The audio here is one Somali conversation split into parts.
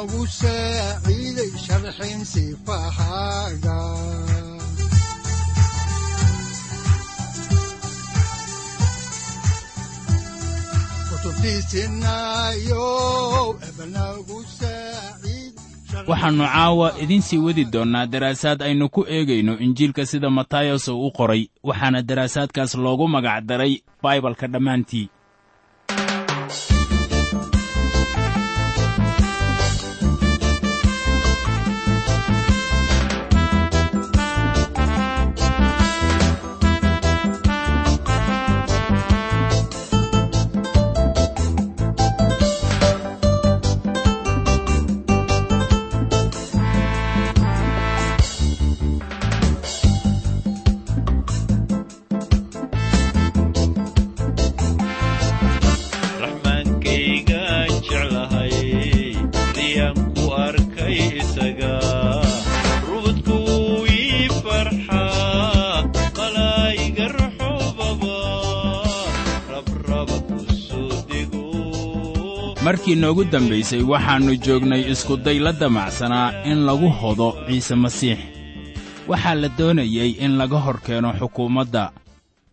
wuxunogu saaciiday sharxin sifahaaga waxaannu caawa idiin sii wadi doonnaa daraasaad aynu ku eegayno injiilka sida matayos uu u qoray waxaana daraasaadkaas loogu magac daray baibalka dhammaantii markii noogu dambaysay waxaannu joognay iskuday la damacsanaa in lagu hodo ciise masiix. Waxaa la doonayey in laga hor keeno xukuumadda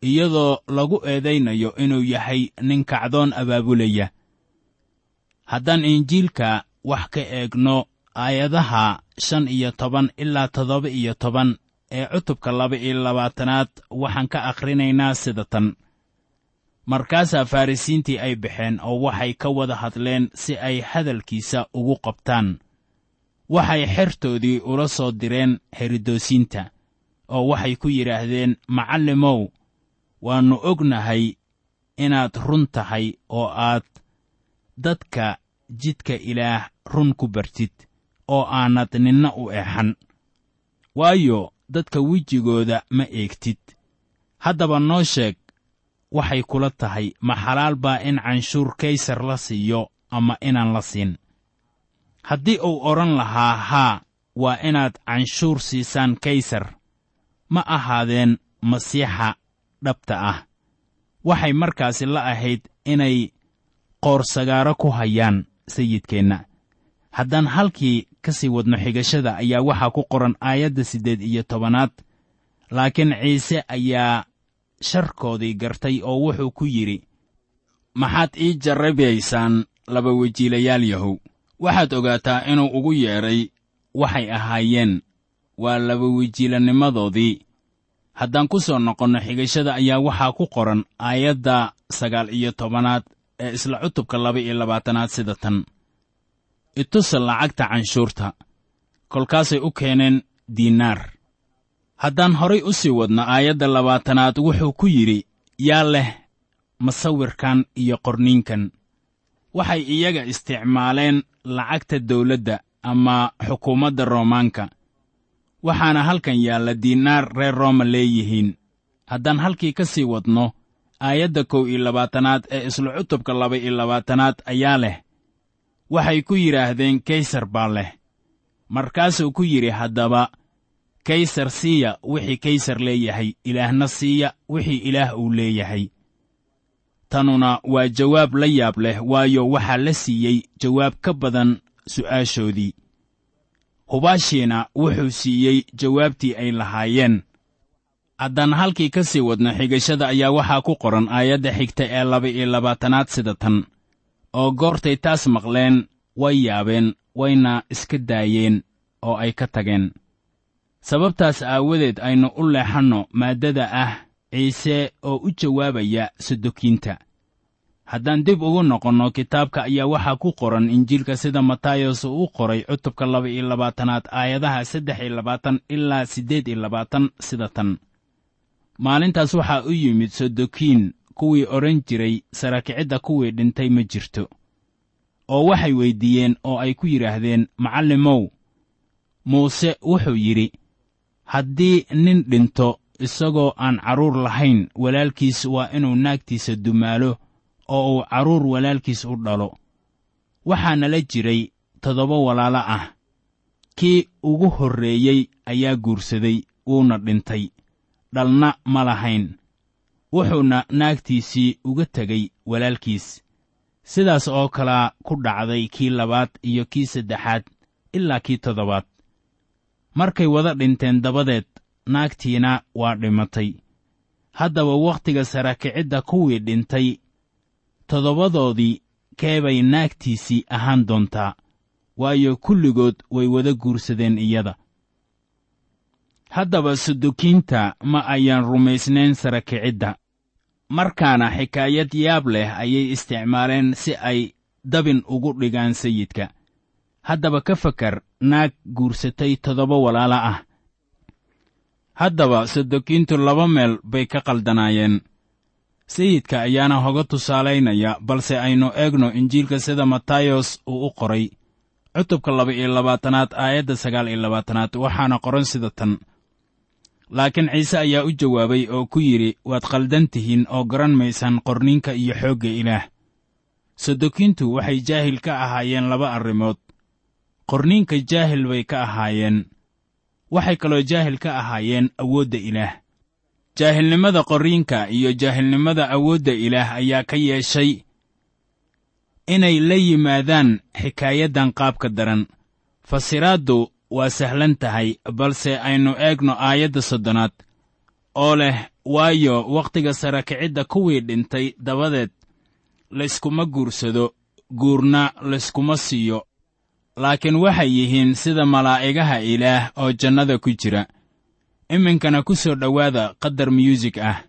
iyadoo lagu eedaynayo inuu yahay nin kacdoon abaabulaya haddaan injiilka wax ka eegno aayadaha shan iyo toban ilaa toddoba iyo toban ee cutubka laba iyo labaatanaad waxaan ka akhrinaynaa sida tan markaasaa farrisiintii ay baxeen oo waxay ka wada hadleen si ay hadalkiisa ugu qabtaan. Waxay xertoodii ula soo direen herodoosiinta oo waxay ku yidhaahdeen macallimow waannu ognahay inaad run tahay oo aad dadka jidka ilaah run ku bartid oo aanad ninna u eexan. Waayo dadka wejigooda ma eegtid. Haddaba noo sheeg waxay kula tahay ma xalaal baa in canshuur kaysar la siiyo ama inaan la siin? Haddii uu odhan lahaa haa waa inaad canshuur siisaan kaysar. Ma ahaadeen masiixa dhabta ah. Waxay markaasi la ahayd inay qoorsagaaro ku hayaan sayidkeenna. Haddaan halkii ka sii wadno xigashada ayaa waxaa ku qoran aayadda siddeed iyo tobanaad laakiin ciise ayaa sharkoodii gartay oo wuxuu ku yidhi maxaad ii jarrabaysaan laba wejiilayaal yahow. Waxaad ogaataa inuu ugu yeedhay waxay ahaayeen. Waa laba wejiilanimadoodii haddaan ku soo noqonno xigashada ayaa waxaa ku qoran aayadda sagaal iyo tobanaad ee isla cutubka laba iyo labaatanaad sida tan. Itusa lacagta canshuurta kolkaasay u keeneen diinaar haddaan horay u sii wadno aayadda labaatanaad wuxuu ku yidhi yaa leh masawirkan iyo qorniinkan waxay iyaga isticmaaleen lacagta dawladda ama xukuumadda roomaanka. Waxaana halkan yaalla diinaar reer rooma leeyihiin. Haddaan halkii ka sii wadno aayadda kow iyo labaatanaad ee isla cutubka laba iyo labaatanaad ayaa leh waxay ku yidhaahdeen kaysar baa leh. Markaasuu ku yidhi haddaba kaysar siiya wixii kaysar leeyahay ilaahna siiya wixii ilaah uu leeyahay. Tanuna waa jawaab la yaab leh waayo waxaa la siiyey jawaab ka badan su'aashoodii. Hubaashiina wuxuu siiyey jawaabtii ay lahaayeen. Haddaan halkii ka sii wadno xigashada ayaa waxaa ku qoran aayadda xigta ee laba iyo labaatanaad sida tan. Oo goortay taas maqleen way yaabeen wayna iska daayeen oo ay ka tageen sababtaas aawadeed aynu u leexanno maaddada ah ciise oo u jawaabaya sadokiinta haddaan dib ugu noqonno kitaabka ayaa waxaa ku qoran injiilka sida matayos uu u qoray cutubka laba iyo labaatanaad aayadaha saddex iyo labaatan ilaa siddeed iyo labaatan sida tan. Maalintaas waxaa u yimid sodokiin kuwii odhan jiray sarakicidda kuwii dhintay ma jirto oo waxay weyddiiyeen oo ay ku yidhaahdeen macallimow muuse wuxuu yidhi haddii nin dhinto isagoo aan carruur lahayn walaalkiis waa inuu naagtiisa dumaalo oo uu carruur walaalkiis u dhalo. Waxaana la jiray toddoba walaalo ah. Kii ugu horreeyey ayaa guursaday wuuna dhintay. Dhalna ma lahayn. Wuxuuna naagtiisii uga tegay walaalkiis. Sidaas oo kalaa ku dhacday kii labaad iyo kii saddexaad ilaa kii toddobaad markay wada dhinteen dabadeed naagtiina waa dhimatay. Haddaba wakhtiga sarakicidda kuwii dhintay toddobadoodii keebay naagtiisii ahaan doontaa waayo kulligood way wada guursadeen iyada. Haddaba sudukiinta ma ayaan rumaysnayn sarakicidda markaana xikaayad yaab leh ayay isticmaaleen si ay dabin ugu dhigaan sayidka. Haddaba ka fakar naag guursatay toddoba walaalo ah. Haddaba sadokiintu laba meel bay ka qaldanaayeen sayidka ayaana hoga tusaalaynaya balse aynu eegno injiilka sida matayos uu u qoray. Cutubka laba iyo labaatanaad aayadda sagaal iyo labaatanaad waxaana qoran sida tan. Laakiin ciise ayaa u jawaabay oo ku yidhi waad qaldan tihiin oo garan maysaan qorninka iyo xoogga ilaah. Sadokiintu waxay jaahil ka ahaayeen laba arrimood qorniinka jaahil bay ka ahaayeen. Waxay kaloo jaahil ka ahaayeen awoodda ilaah. Jaahilnimada qorriinka iyo jaahilnimada awoodda ilaah ayaa ka yeeshay inay la yimaadaan xikaayaddan qaabka daran. Fasiraaddu waa sahlan tahay balse aynu eegno aayadda soddonaad oo leh waayo wakhtiga sarakicidda kuwii dhintay dabadeed layskuma guursado guurna layskuma siiyo laakiin waxay yihiin sida malaa'igaha ilaah oo jannada ku jira. Iminkana ku soo dhowaada qadar myuusig ah.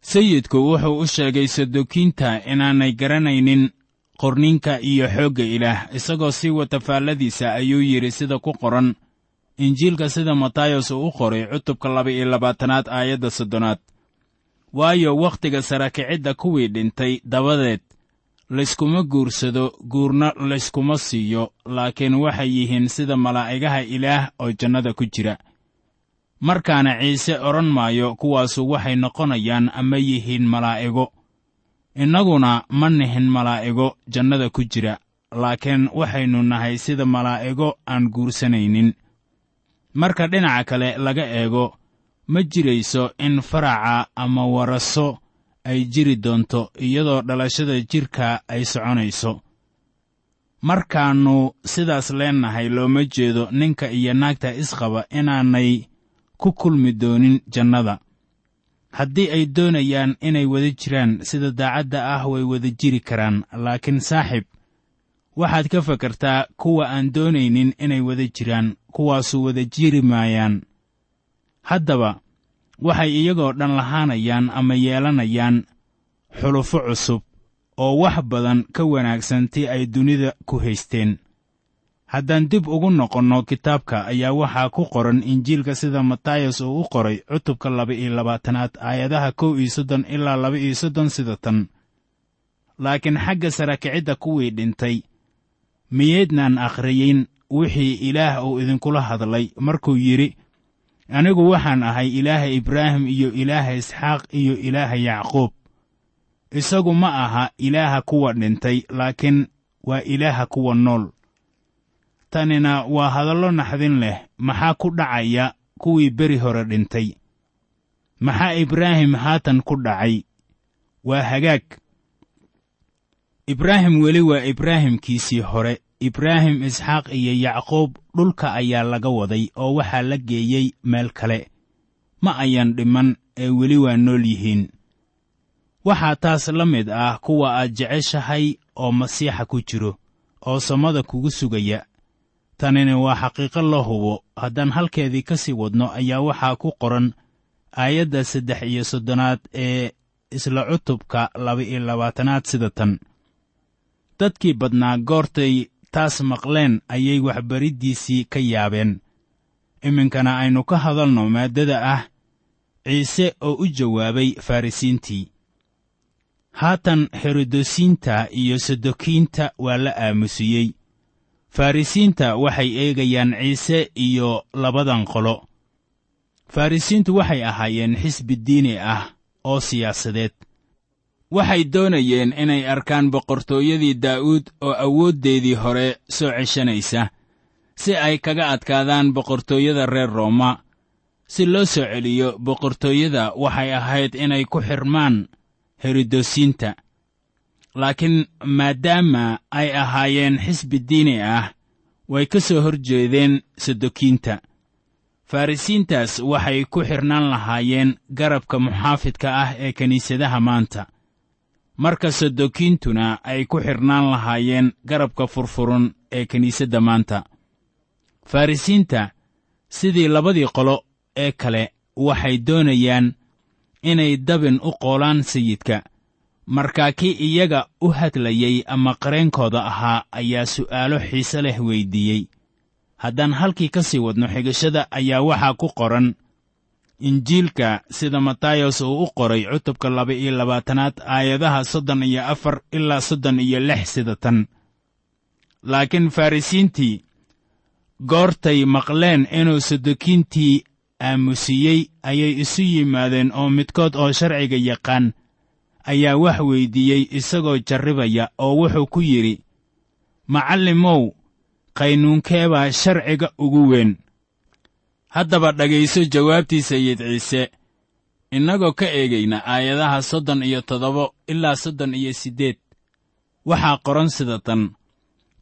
Sayidku wuxuu u sheegay sadokiinta inaanay garanaynin qorninka iyo xoogga ilaah isagoo sii wata faalladiisa ayuu yidhi sida ku qoran. Injiilka sida matayos uu u qoray cutubka laba iyo labaatanaad aayadda soddonaad. Waayo wakhtiga sarakicidda kuwii dhintay dabadeed layskuma guursado guurna layskuma siiyo laakiin waxay yihiin sida malaa'igaha ilaah oo jannada ku jira. Markaana ciise odhan maayo kuwaasu waxay noqonayaan ama yihiin malaa'igo innaguna ma nihin malaa'igo jannada ku jira laakiin waxaynu nahay sida malaa'igo aan guursanaynin. Marka dhinaca kale laga eego ma jirayso in faraca ama waraso ay jiri doonto iyadoo dhalashada jidhka ay soconayso. Markaannu sidaas leennahay looma jeedo ninka iyo naagta isqaba inaanay ku kulmi doonin jannada. Haddii ay doonayaan inay wada jiraan sida daacadda ah way wada jiri karaan. Laakiin saaxib waxaad ka fakartaa kuwa aan doonaynin inay wada jiraan kuwaasu wada jiri maayaan. Haddaba waxay iyagoo dhan lahaanayaan ama yeelanayaan xulufo cusub oo wax badan ka wanaagsan tii ay dunida ku haysteen. Haddaan dib ugu noqonno kitaabka ayaa waxaa ku qoran injiilka sida matayos uu u qoray cutubka laba iyo labaatanaad aayadaha kow iyo soddon ilaa laba iyo soddon sida tan. Laakiin xagga sarakicidda kuwii dhintay miyaydnaan akhriyin wixii ilaah uu idinkula hadlay markuu yidhi anigu waxaan ahay ilaaha ibraahim iyo ilaaha isxaaq iyo ilaaha yacquub. Isagu ma aha ilaaha kuwa dhintay laakiin waa ilaaha kuwa nool. Tanina waa hadallo naxdin leh maxaa ku dhacaya kuwii beri hore dhintay? Maxaa ibraahim haatan ku dhacay? Waa hagaag. Ibraahim weli waa ibraahimkiisii hore ibraahim isxaaq iyo yacquub dhulka ayaa laga waday oo waxaa la geeyey meel kale. Ma ayaan dhimman ee weli waa nool yihiin. Waxaa taas la mid ah kuwa aad jeceshahay oo masiixa ku jiro oo samada kugu sugaya. Tanina waa xaqiiqo la hubo. Haddaan halkeedii ka sii wadno ayaa waxaa ku qoran aayadda saddex iyo soddonaad ee isla cutubka laba-iyo labaatanaad sida tan. Dadkii badnaa goortay taas maqleen ayay waxbariddiisii ka yaabeen. Iminkana aynu ka hadalno maaddada ah ciise oo u jawaabay farrisiintii haatan herodosiinta iyo sadokiinta waa la aamusiyey. Farrisiinta waxay eegayaan ciise iyo labadan qolo. Farrisiintu waxay ahaayeen xisbi diini ah oo siyaasadeed waxay doonayeen inay arkaan boqortooyadii daa'uud oo awooddeedii hore soo ceshanaysa si ay kaga adkaadaan boqortooyada reer rooma. Si loo soo celiyo boqortooyada waxay ahayd inay ku xirmaan herodosiinta laakiin maadaama ay ahaayeen xisbi diini ah way ka soo hor jeedeen sadokiinta. Farrisiintaas waxay ku xidhnaan lahaayeen garabka muxaafidka ah ee kiniisadaha maanta marka sadokiintuna ay ku xidhnaan lahaayeen garabka furfuran ee kiniisadda maanta. Farrisiinta sidii labadii qolo ee kale waxay doonayaan inay dabin u qoolaan sayidka. Markaa kii iyaga u hadlayey ama qareenkooda ahaa ayaa su'aalo xiise leh weyddiiyey haddaan halkii ka sii wadno xigashada ayaa waxaa ku qoran injiilka sida matayos uu u qoray cutubka laba-iyo labaatanaad aayadaha soddon iyo afar ilaa soddon iyo lix sida tan. Laakiin farrisiintii goortay maqleen inuu sadokiintii aamusiyey ayay isu yimaadeen oo midkood oo sharciga yaqaan ayaa wax weyddiiyey isagoo jarribaya oo wuxuu ku yidhi macallimow qaynuunkeebaa sharciga ugu weyn haddaba dhegayso jawaabtii sayid ciise. Innagoo ka eegayna aayadaha soddon iyo toddoba ilaa soddon iyo siddeed. Waxaa qoran sida tan.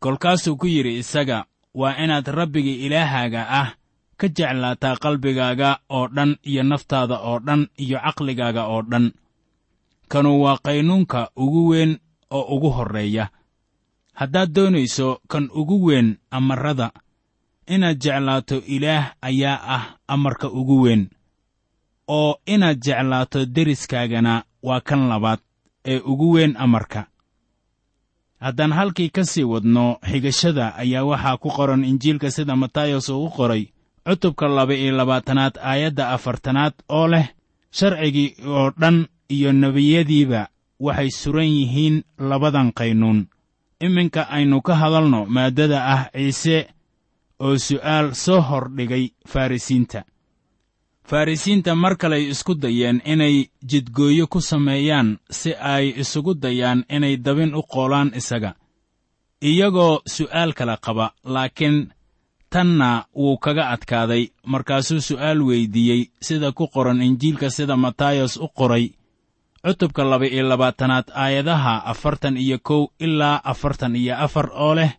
Kolkaasuu ku yidhi isaga waa inaad rabbiga ilaahaaga ah ka jeclaataa qalbigaaga oo dhan iyo naftaada oo dhan iyo caqligaaga oo dhan. Kanu waa qaynuunka ugu weyn oo ugu horreeya. Haddaad doonayso kan ugu weyn amarrada inaad jeclaato ilaah ayaa ah amarka ugu weyn. Oo inaad jeclaato deriskaagana waa kan labaad ee ugu weyn amarka. Haddaan halkii ka sii wadno xigashada ayaa waxaa ku qoran injiilka sida matayos uu u qoray cutubka laba-iyo labaatanaad aayadda afartanaad oo leh sharcigii oo dhan iyo nebiyadiiba waxay suran yihiin labadan qaynuun. Iminka aynu ka hadalno maaddada ah ciise oo su'aal soo hordhigay farrisiinta farrisiinta mar kaley isku dayeen inay jidgooyo ku sameeyaan si ay isugu dayaan inay dabin u qoolaan isaga. Iyagoo su'aal kala qaba laakiin tanna wuu kaga adkaaday markaasuu su'aal weyddiiyey sida ku qoran injiilka sida matayos u qoray cutubka laba-iyo labaatanaad aayadaha afartan iyo kow ilaa afartan iyo afar oo leh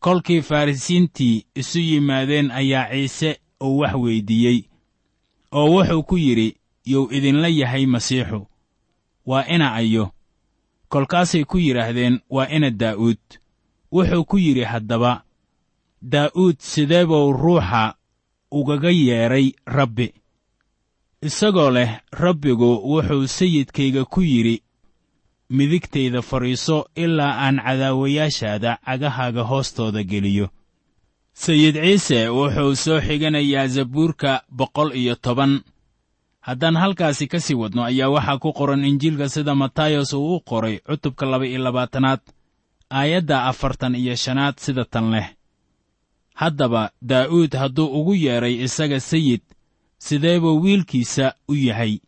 kolkii farrisiintii isu yimaadeen ayaa ciise uu wax weyddiiyey oo wuxuu ku yidhi yuu idinla yahay masiixu waa ina ayo. Kolkaasay ku yidhaahdeen waa ina daa'uud. Wuxuu ku yidhi haddaba daa'uud sidee buu ruuxa ugaga yeedhay rabbi? Isagoo leh rabbigu wuxuu sayidkayga ku yidhi midigtayda fadhiiso ilaa aan cadaawayaashaada cagahaaga hoostooda geliyo. Sayid ciise wuxuu soo xiganayaa zabuurka boqol iyo toban. Haddaan halkaasi ka sii wadno ayaa waxaa ku qoran injiilka sida matayos uu u qoray cutubka laba-iyo labaatanaad aayadda afartan iyo shanaad sida tan leh. Haddaba daa'uud hadduu ugu yeedhay isaga sayid sidee buu wiilkiisa u yahay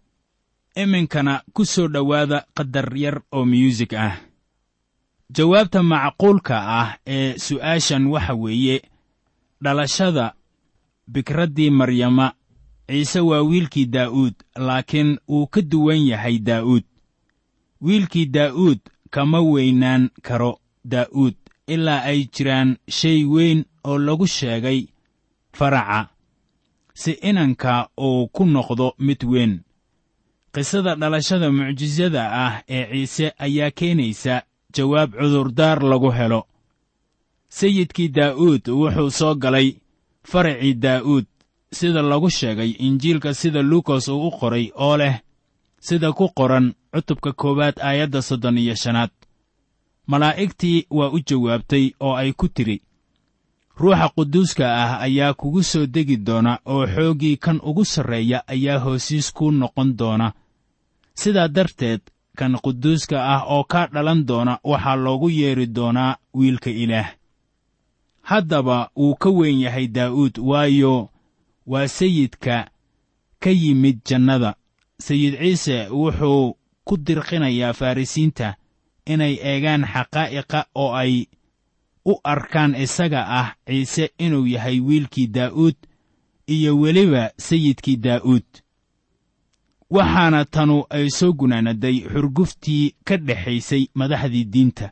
iminkana ku soo dhowaada qadar yar oo myuusig ah. Jawaabta macquulka ah ee su'aashan waxa weeye dhalashada bikraddii maryama ciise waa wiilkii daa'uud laakiin wuu ka duwan yahay daa'uud. Wiilkii daa'uud kama weynaan karo daa'uud ilaa ay jiraan shay weyn oo lagu sheegay faraca si inanka uu ku noqdo mid weyn qisada dhalashada mucjisada ah ee ciise ayaa keenaysa jawaab cudurdaar lagu helo. Sayidkii daa'uud wuxuu soo galay faracii daa'uud sida lagu sheegay injiilka sida luukas uu u qoray oo leh sida ku qoran cutubka koowaad aayadda soddon iyo shanaad. Malaa'igtii waa u jawaabtay oo ay ku tidhi ruuxa quduuska ah ayaa kugu soo degi doona oo xooggii kan ugu sarreeya ayaa hoosiis kuu noqon doona. Sidaa darteed kan quduuska ah oo kaa dhalan doona waxaa loogu yeedhi doonaa wiilka ilaah. Haddaba wuu ka weyn yahay daa'uud waayo waa sayidka ka yimid jannada. Sayid ciise wuxuu ku dirqinayaa farrisiinta inay eegaan xaqaa'iqa oo ay u arkaan isaga ah ciise inuu yahay wiilkii daa'uud iyo weliba sayidkii daa'uud. Waxaana tanu ay soo gunaanaday xurguftii ka dhexaysay madaxdii diinta.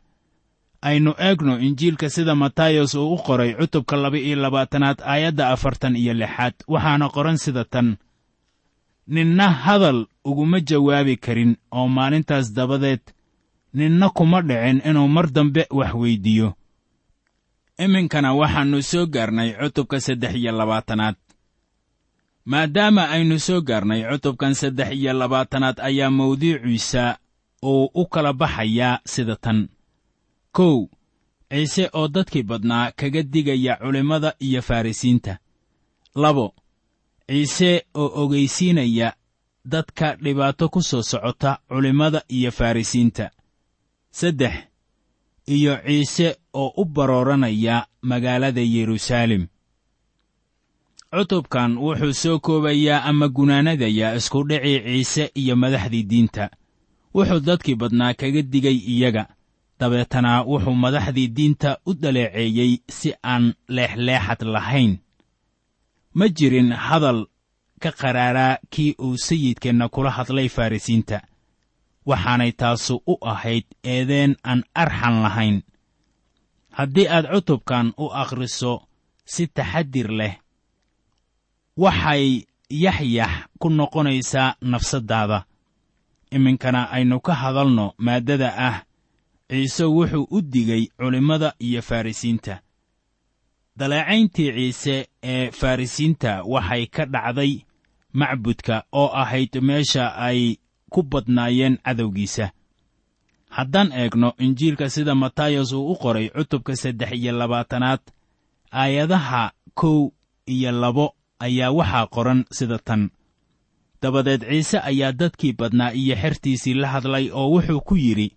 Aynu eegno injiilka sida matayos uu u qoray cutubka laba-iyo labaatanaad aayadda afartan iyo lixaad. Waxaana qoran sida tan ninna hadal uguma jawaabi karin oo maalintaas dabadeed ninna kuma dhicin inuu mar dambe wax weyddiiyo iminkana waxaannu soo gaarnay cutubka saddex iyo labaatanaad. Maadaama aynu soo gaarnay cutubkan saddex iyo labaatanaad ayaa mawduuciisa uu u kala baxayaa sida tan. Kow ciise oo dadkii badnaa kaga digaya culimmada iyo farrisiinta labo ciise oo ogaysiinaya dadka dhibaato ku soo socota culimmada iyo farrisiinta saddex iyo ciise oo u barooranaya magaalada yeruusaalem cutubkan wuxuu soo koobayaa ama gunaanadayaa iskudhicii ciise iyo madaxdii diinta. Wuxuu dadkii badnaa kaga digay iyaga. Dabeetana wuxuu madaxdii diinta u dhaleeceeyey si aan leexleexad lahayn. Ma jirin hadal ka qaraaraa kii uu sayidkeenna kula hadlay farrisiinta waxaanay taasu u ahayd eedeen aan arxan lahayn. Haddii aad cutubkan u akhriso si taxadir leh waxay yaxyax ku noqonaysaa nafsaddaada iminkana aynu ka hadalno maaddada ah ciise wuxuu u digay culimmada iyo farrisiinta daleecayntii ciise ee farrisiinta waxay ka dhacday macbudka oo ahayd meesha ay ku badnaayeen cadowgiisa. Haddaan eegno injiilka sida matayos uu u qoray cutubka saddex iyo labaatanaad aayadaha kow iyo labo ayaa waxaa qoran sida tan. Dabadeed ciise ayaa dadkii badnaa iyo xertiisii la hadlay oo wuxuu ku yidhi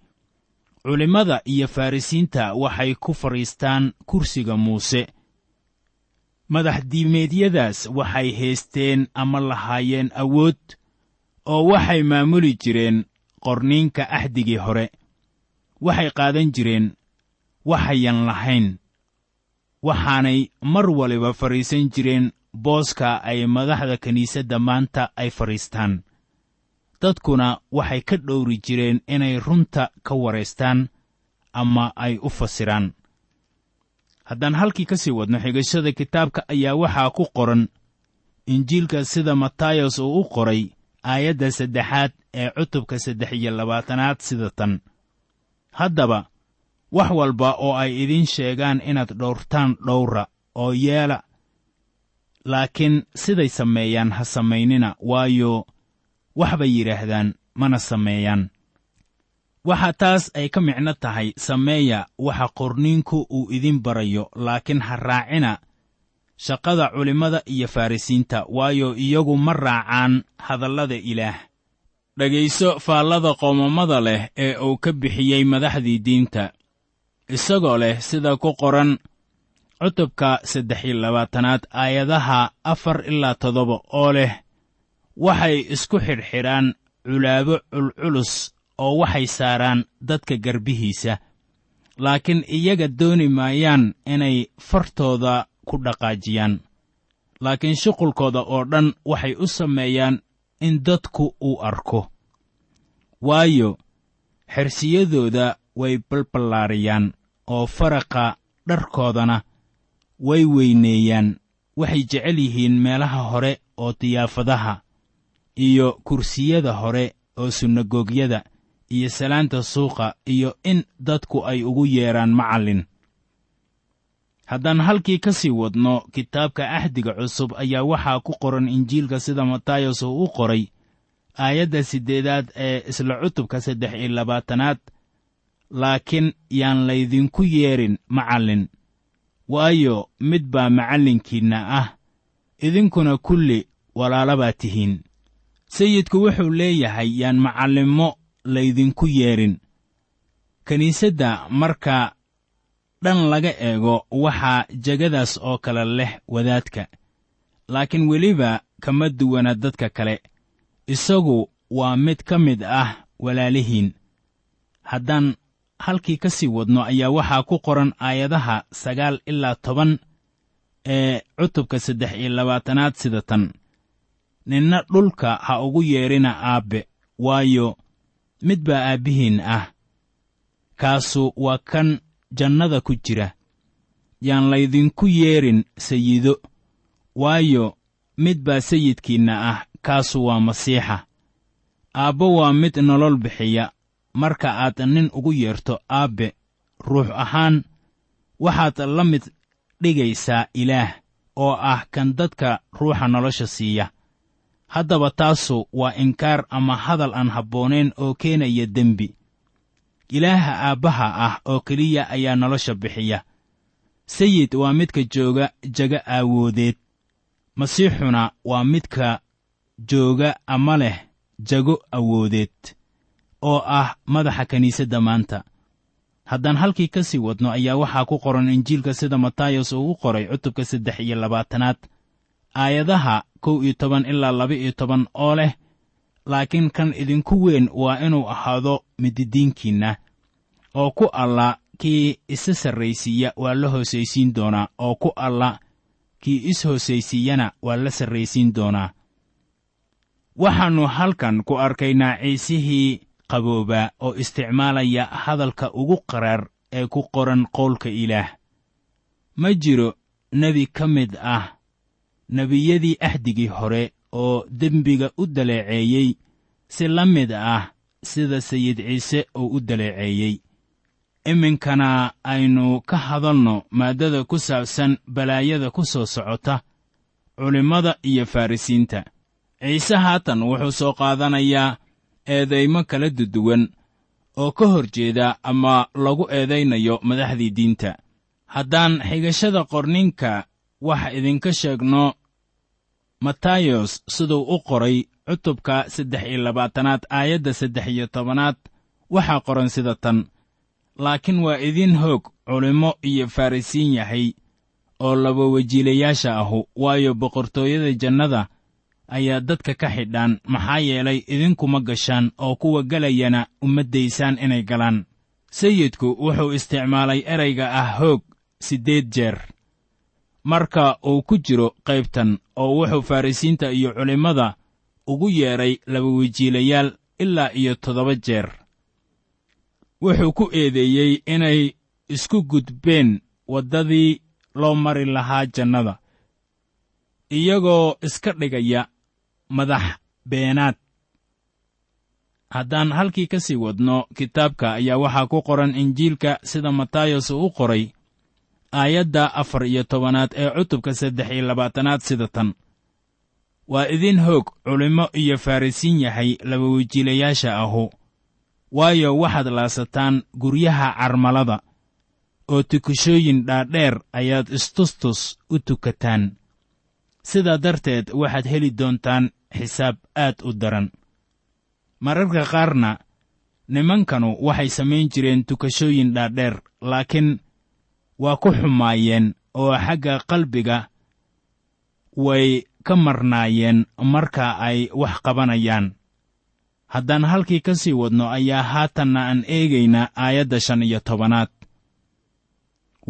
culimmada iyo farrisiinta waxay ku fadhiistaan kursiga muuse. Madaxdiimeedyadaas waxay haysteen ama lahaayeen awood oo waxay maamuli jireen qorniinka axdigii hore. Waxay qaadan jireen waxayan lahayn. Waxaanay mar waliba fadhiisan jireen booska ay madaxda kiniisadda maanta ay fadhiistaan dadkuna waxay ka dhowri jireen inay runta ka waraystaan ama ay u fasiraan. Haddaan halkii ka sii wadno xigashada kitaabka ayaa waxaa ku qoran injiilka sida matayos uu u qoray aayadda saddexaad ee cutubka saddex iyo labaatanaad sida tan. Haddaba wax walba oo ay idiin sheegaan inaad dhowrtaan dhowra oo yeela laakiin siday sameeyaan ha samaynina waayo wax bay yidhaahdaan mana sameeyaan. Waxa taas ay ka micno tahay sameeya waxa qorniinku uu idin barayo laakiin ha raacina shaqada culimmada iyo farrisiinta waayo iyagu ma raacaan hadallada ilaah. Dhegayso faallada qoomamada leh ee uu ka bixiyey madaxdii diinta. Isagoo leh sida ku qoran cutubka saddex iyo labaatanaad aayadaha afar ilaa toddoba oo leh waxay isku xidhxidhaan culaabo culculus oo waxay saaraan dadka garbihiisa. Laakiin iyaga dooni maayaan inay fartooda ku dhaqaajiyaan. Laakiin shuqulkooda oo dhan waxay u sameeyaan in dadku uu arko. Waayo xersiyadooda way balballaariyaan oo faraqa dharkoodana way weyneeyaan. Waxay jecel yihiin meelaha hore oo diyaafadaha iyo kursiyada hore oo sunnagoogyada iyo salaanta suuqa iyo in dadku ay ugu yeedhaan macallin haddaan halkii ka sii wadno kitaabka axdiga cusub ayaa waxaa ku qoran injiilka sida matayos uu u qoray aayadda siddeedaad ee isla cutubka saddex iyo labaatanaad laakiin yaan laydinku yeedhin macallin. Waayo mid baa macallinkiinna ah idinkuna kulli walaala baa tihiin. Sayidku wuxuu leeyahay yaan macallimmo laydinku yeedhin kiniisadda marka dhan laga eego waxaa jegadaas oo kale leh wadaadka. Laakiin weliba kama duwana dadka kale. Isagu waa mid ka mid ah walaalihiin. Haddaan halkii ka sii wadno ayaa waxaa ku qoran aayadaha sagaal ilaa toban ee cutubka saddex iyo labaatanaad sida tan. Ninna dhulka ha ugu yeedhina aabbe waayo mid baa aabbihiin ah. Kaasu waa kan jannada ku jira. Yaan laydinku yeedhin sayido waayo mid baa sayidkiinna ah kaasu waa masiixa. Aabbo waa mid nolol bixiya. Marka aad nin ugu yeerto aabbe ruux ahaan waxaad la mid dhigaysaa ilaah oo ah kan dadka ruuxa nolosha siiya. Haddaba taasu waa inkaar ama hadal aan habboonayn oo keenaya dembi ilaaha aabbaha ah oo keliya ayaa nolosha bixiya. Sayid waa midka jooga jaga aawoodeed masiixuna waa midka jooga ama leh jago awoodeed oo ah madaxa kiniisadda maanta. Haddaan halkii ka sii wadno ayaa waxaa ku qoran injiilka sida matayos uu u qoray cutubka saddex iyo labaatanaad aayadaha kow iyo toban ilaa laba iyo toban oo leh laakiin kan idinku weyn waa inuu ahaado mididiinkiinna oo ku alla kii isa sarraysiiya waa la hoosaysiin doonaa. Oo ku alla kii is hoosaysiiyana waa la sarraysiin doonaa. Waxaannu halkan ku arkaynaa ciisihii qaboobaa oo isticmaalaya hadalka ugu qaraar ee ku qoran qowlka ilaah. Ma jiro nebi ka mid ah nebiyadii axdigii hore oo dembiga u daleeceeyey si la mid ah sida sayid ciise uu u daleeceeyey. Iminkana aynu ka hadalno maaddada ku saabsan balaayada ku soo socota culimmada iyo farrisiinta ciise haatan wuxuu soo qaadanayaa eedaymo kala duduwan oo ka hor jeeda ama lagu eedaynayo madaxdii diinta. Haddaan xigashada qorninka wax idinka sheegno matayos siduu u qoray cutubka saddex iyo labaatanaad aayadda saddex iyo tobanaad waxaa qoran sida tan laakiin waa idin hoog culimmo iyo farrisiin yahay oo laba wajiilayaasha ahu waayo boqortooyada jannada ayaa dadka ka xidhaan maxaa yeelay idinkuma gashaan oo kuwa gelayana uma daysaan inay galaan. Sayidku wuxuu isticmaalay erayga ah hoog siddeed jeer marka uu ku jiro qaybtan oo wuxuu farrisiinta iyo culimmada ugu yeedhay laba wajiilayaal ilaa iyo toddoba jeer. Wuxuu ku eedeeyey inay isku gudbeen waddadii loo mari lahaa jannada iyagoo iska dhigaya madax beenaad. Haddaan halkii ka sii wadno kitaabka ayaa waxaa ku qoran injiilka sida matayos uu u qoray aayadda afar iyo tobanaad ee cutubka saddex iyo labaatanaad sida tan. Waa idin hoog culimmo iyo farrisiin yahay laba wajiilayaasha ahu waayo waxaad laasataan guryaha carmalada oo tukashooyin dhaadheer ayaad istustus u tukataan. Sidaa darteed waxaad heli doontaan xisaab aad u daran. Mararka qaarna nimankanu waxay samayn jireen tukashooyin dhaadheer laakiin waa ku xumaayeen oo xagga qalbiga way ka marnaayeen marka ay wax qabanayaan. Haddaan halkii ka sii wadno ayaa haatanna aan eegaynaa aayadda shan iyo tobanaad.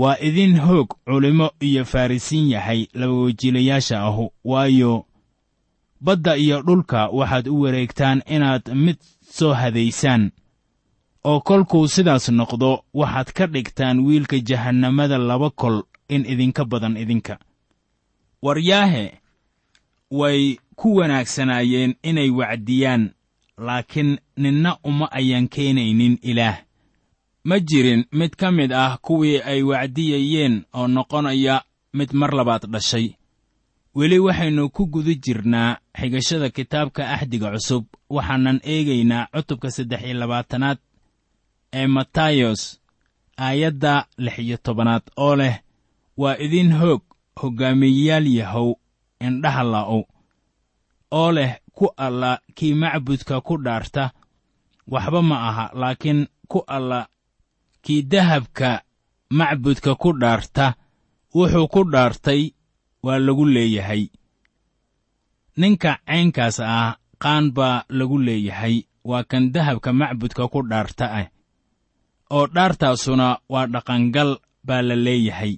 Waa idin hoog culimmo iyo farrisiin yahay laba wajiilayaasha ahu waayo badda iyo dhulka waxaad u wareegtaan inaad mid soo hadaysaan oo kolkuu sidaas noqdo waxaad ka dhigtaan wiilka jahannamada laba kol in idinka badan idinka. Waryaahe way ku wanaagsanaayeen inay wacdiyaan laakiin ninna uma ayaan keenaynin ilaah. Ma jirin mid ka mid ah kuwii ay wacdiyayeen oo noqonaya mid mar labaad dhashay. Weli waxaynu ku guda jirnaa xigashada kitaabka axdiga cusub waxaanan eegaynaa cutubka saddex iyo labaatanaad ee matayos aayadda lix iyo tobanaad oo leh waa idin hoog hoggaamiyeyaal yahow indhaha la'ow oo leh ku alla kii macbudka ku dhaarta. Waxba ma aha laakiin ku alla kii dahabka macbudka ku dhaarta. Wuxuu ku dhaartay waa lagu leeyahay. Ninka caynkaas ah qaan baa lagu leeyahay waa kan dahabka macbudka ku dhaarta ah oo dhaartaasuna waa dhaqangal baa la leeyahay.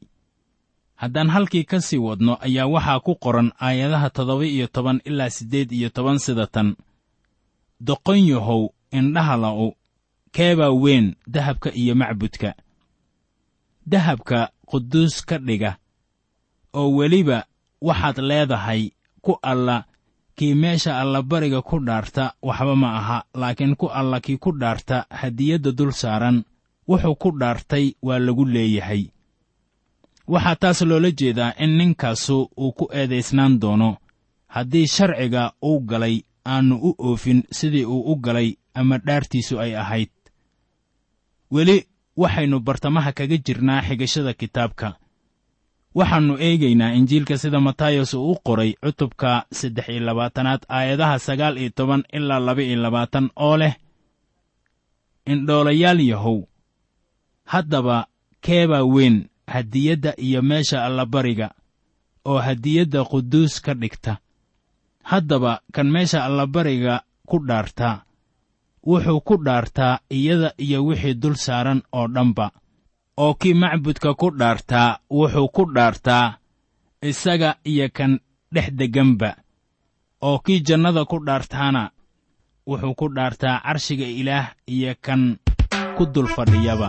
Haddaan halkii ka sii wadno ayaa waxaa ku qoran aayadaha toddoba iyo toban ilaa siddeed iyo toban sida tan. Doqon yahow indhaha la'u keebaa weyn dahabka iyo macbudka. Dahabka quduus ka dhiga oo weliba waxaad leedahay ku alla kii meesha allabariga ku dhaarta waxba ma aha laakiin ku alla kii ku dhaarta hadiyadda dul saaran wuxuu ku dhaartay waa lagu leeyahay. Waxaa taas loola jeedaa in ninkaasu uu ku eedaysnaan doono. Haddii sharciga uu galay aannu u oofin sidii uu u galay ama dhaartiisu ay ahayd. Weli waxaynu bartamaha kaga jirnaa xigashada kitaabka. Waxaannu eegaynaa injiilka sida matayos uu u qoray cutubka saddex iyo labaatanaad aayadaha sagaal iyo toban ilaa laba iyo labaatan oo leh indhoolayaal yahow haddaba keebaa weyn hadiyadda iyo meesha allabariga oo hadiyadda quduus ka dhigta. Haddaba kan meesha allabariga ku dhaartaa wuxuu ku dhaartaa iyada iyo wixii dul saaran oo dhanba. Oo kii macbudka ku dhaartaa wuxuu ku dhaartaa isaga iyo kan dhex degganba oo kii jannada ku dhaartaana wuxuu ku dhaartaa carshiga ilaah iyo kan ku dul fadhiyaba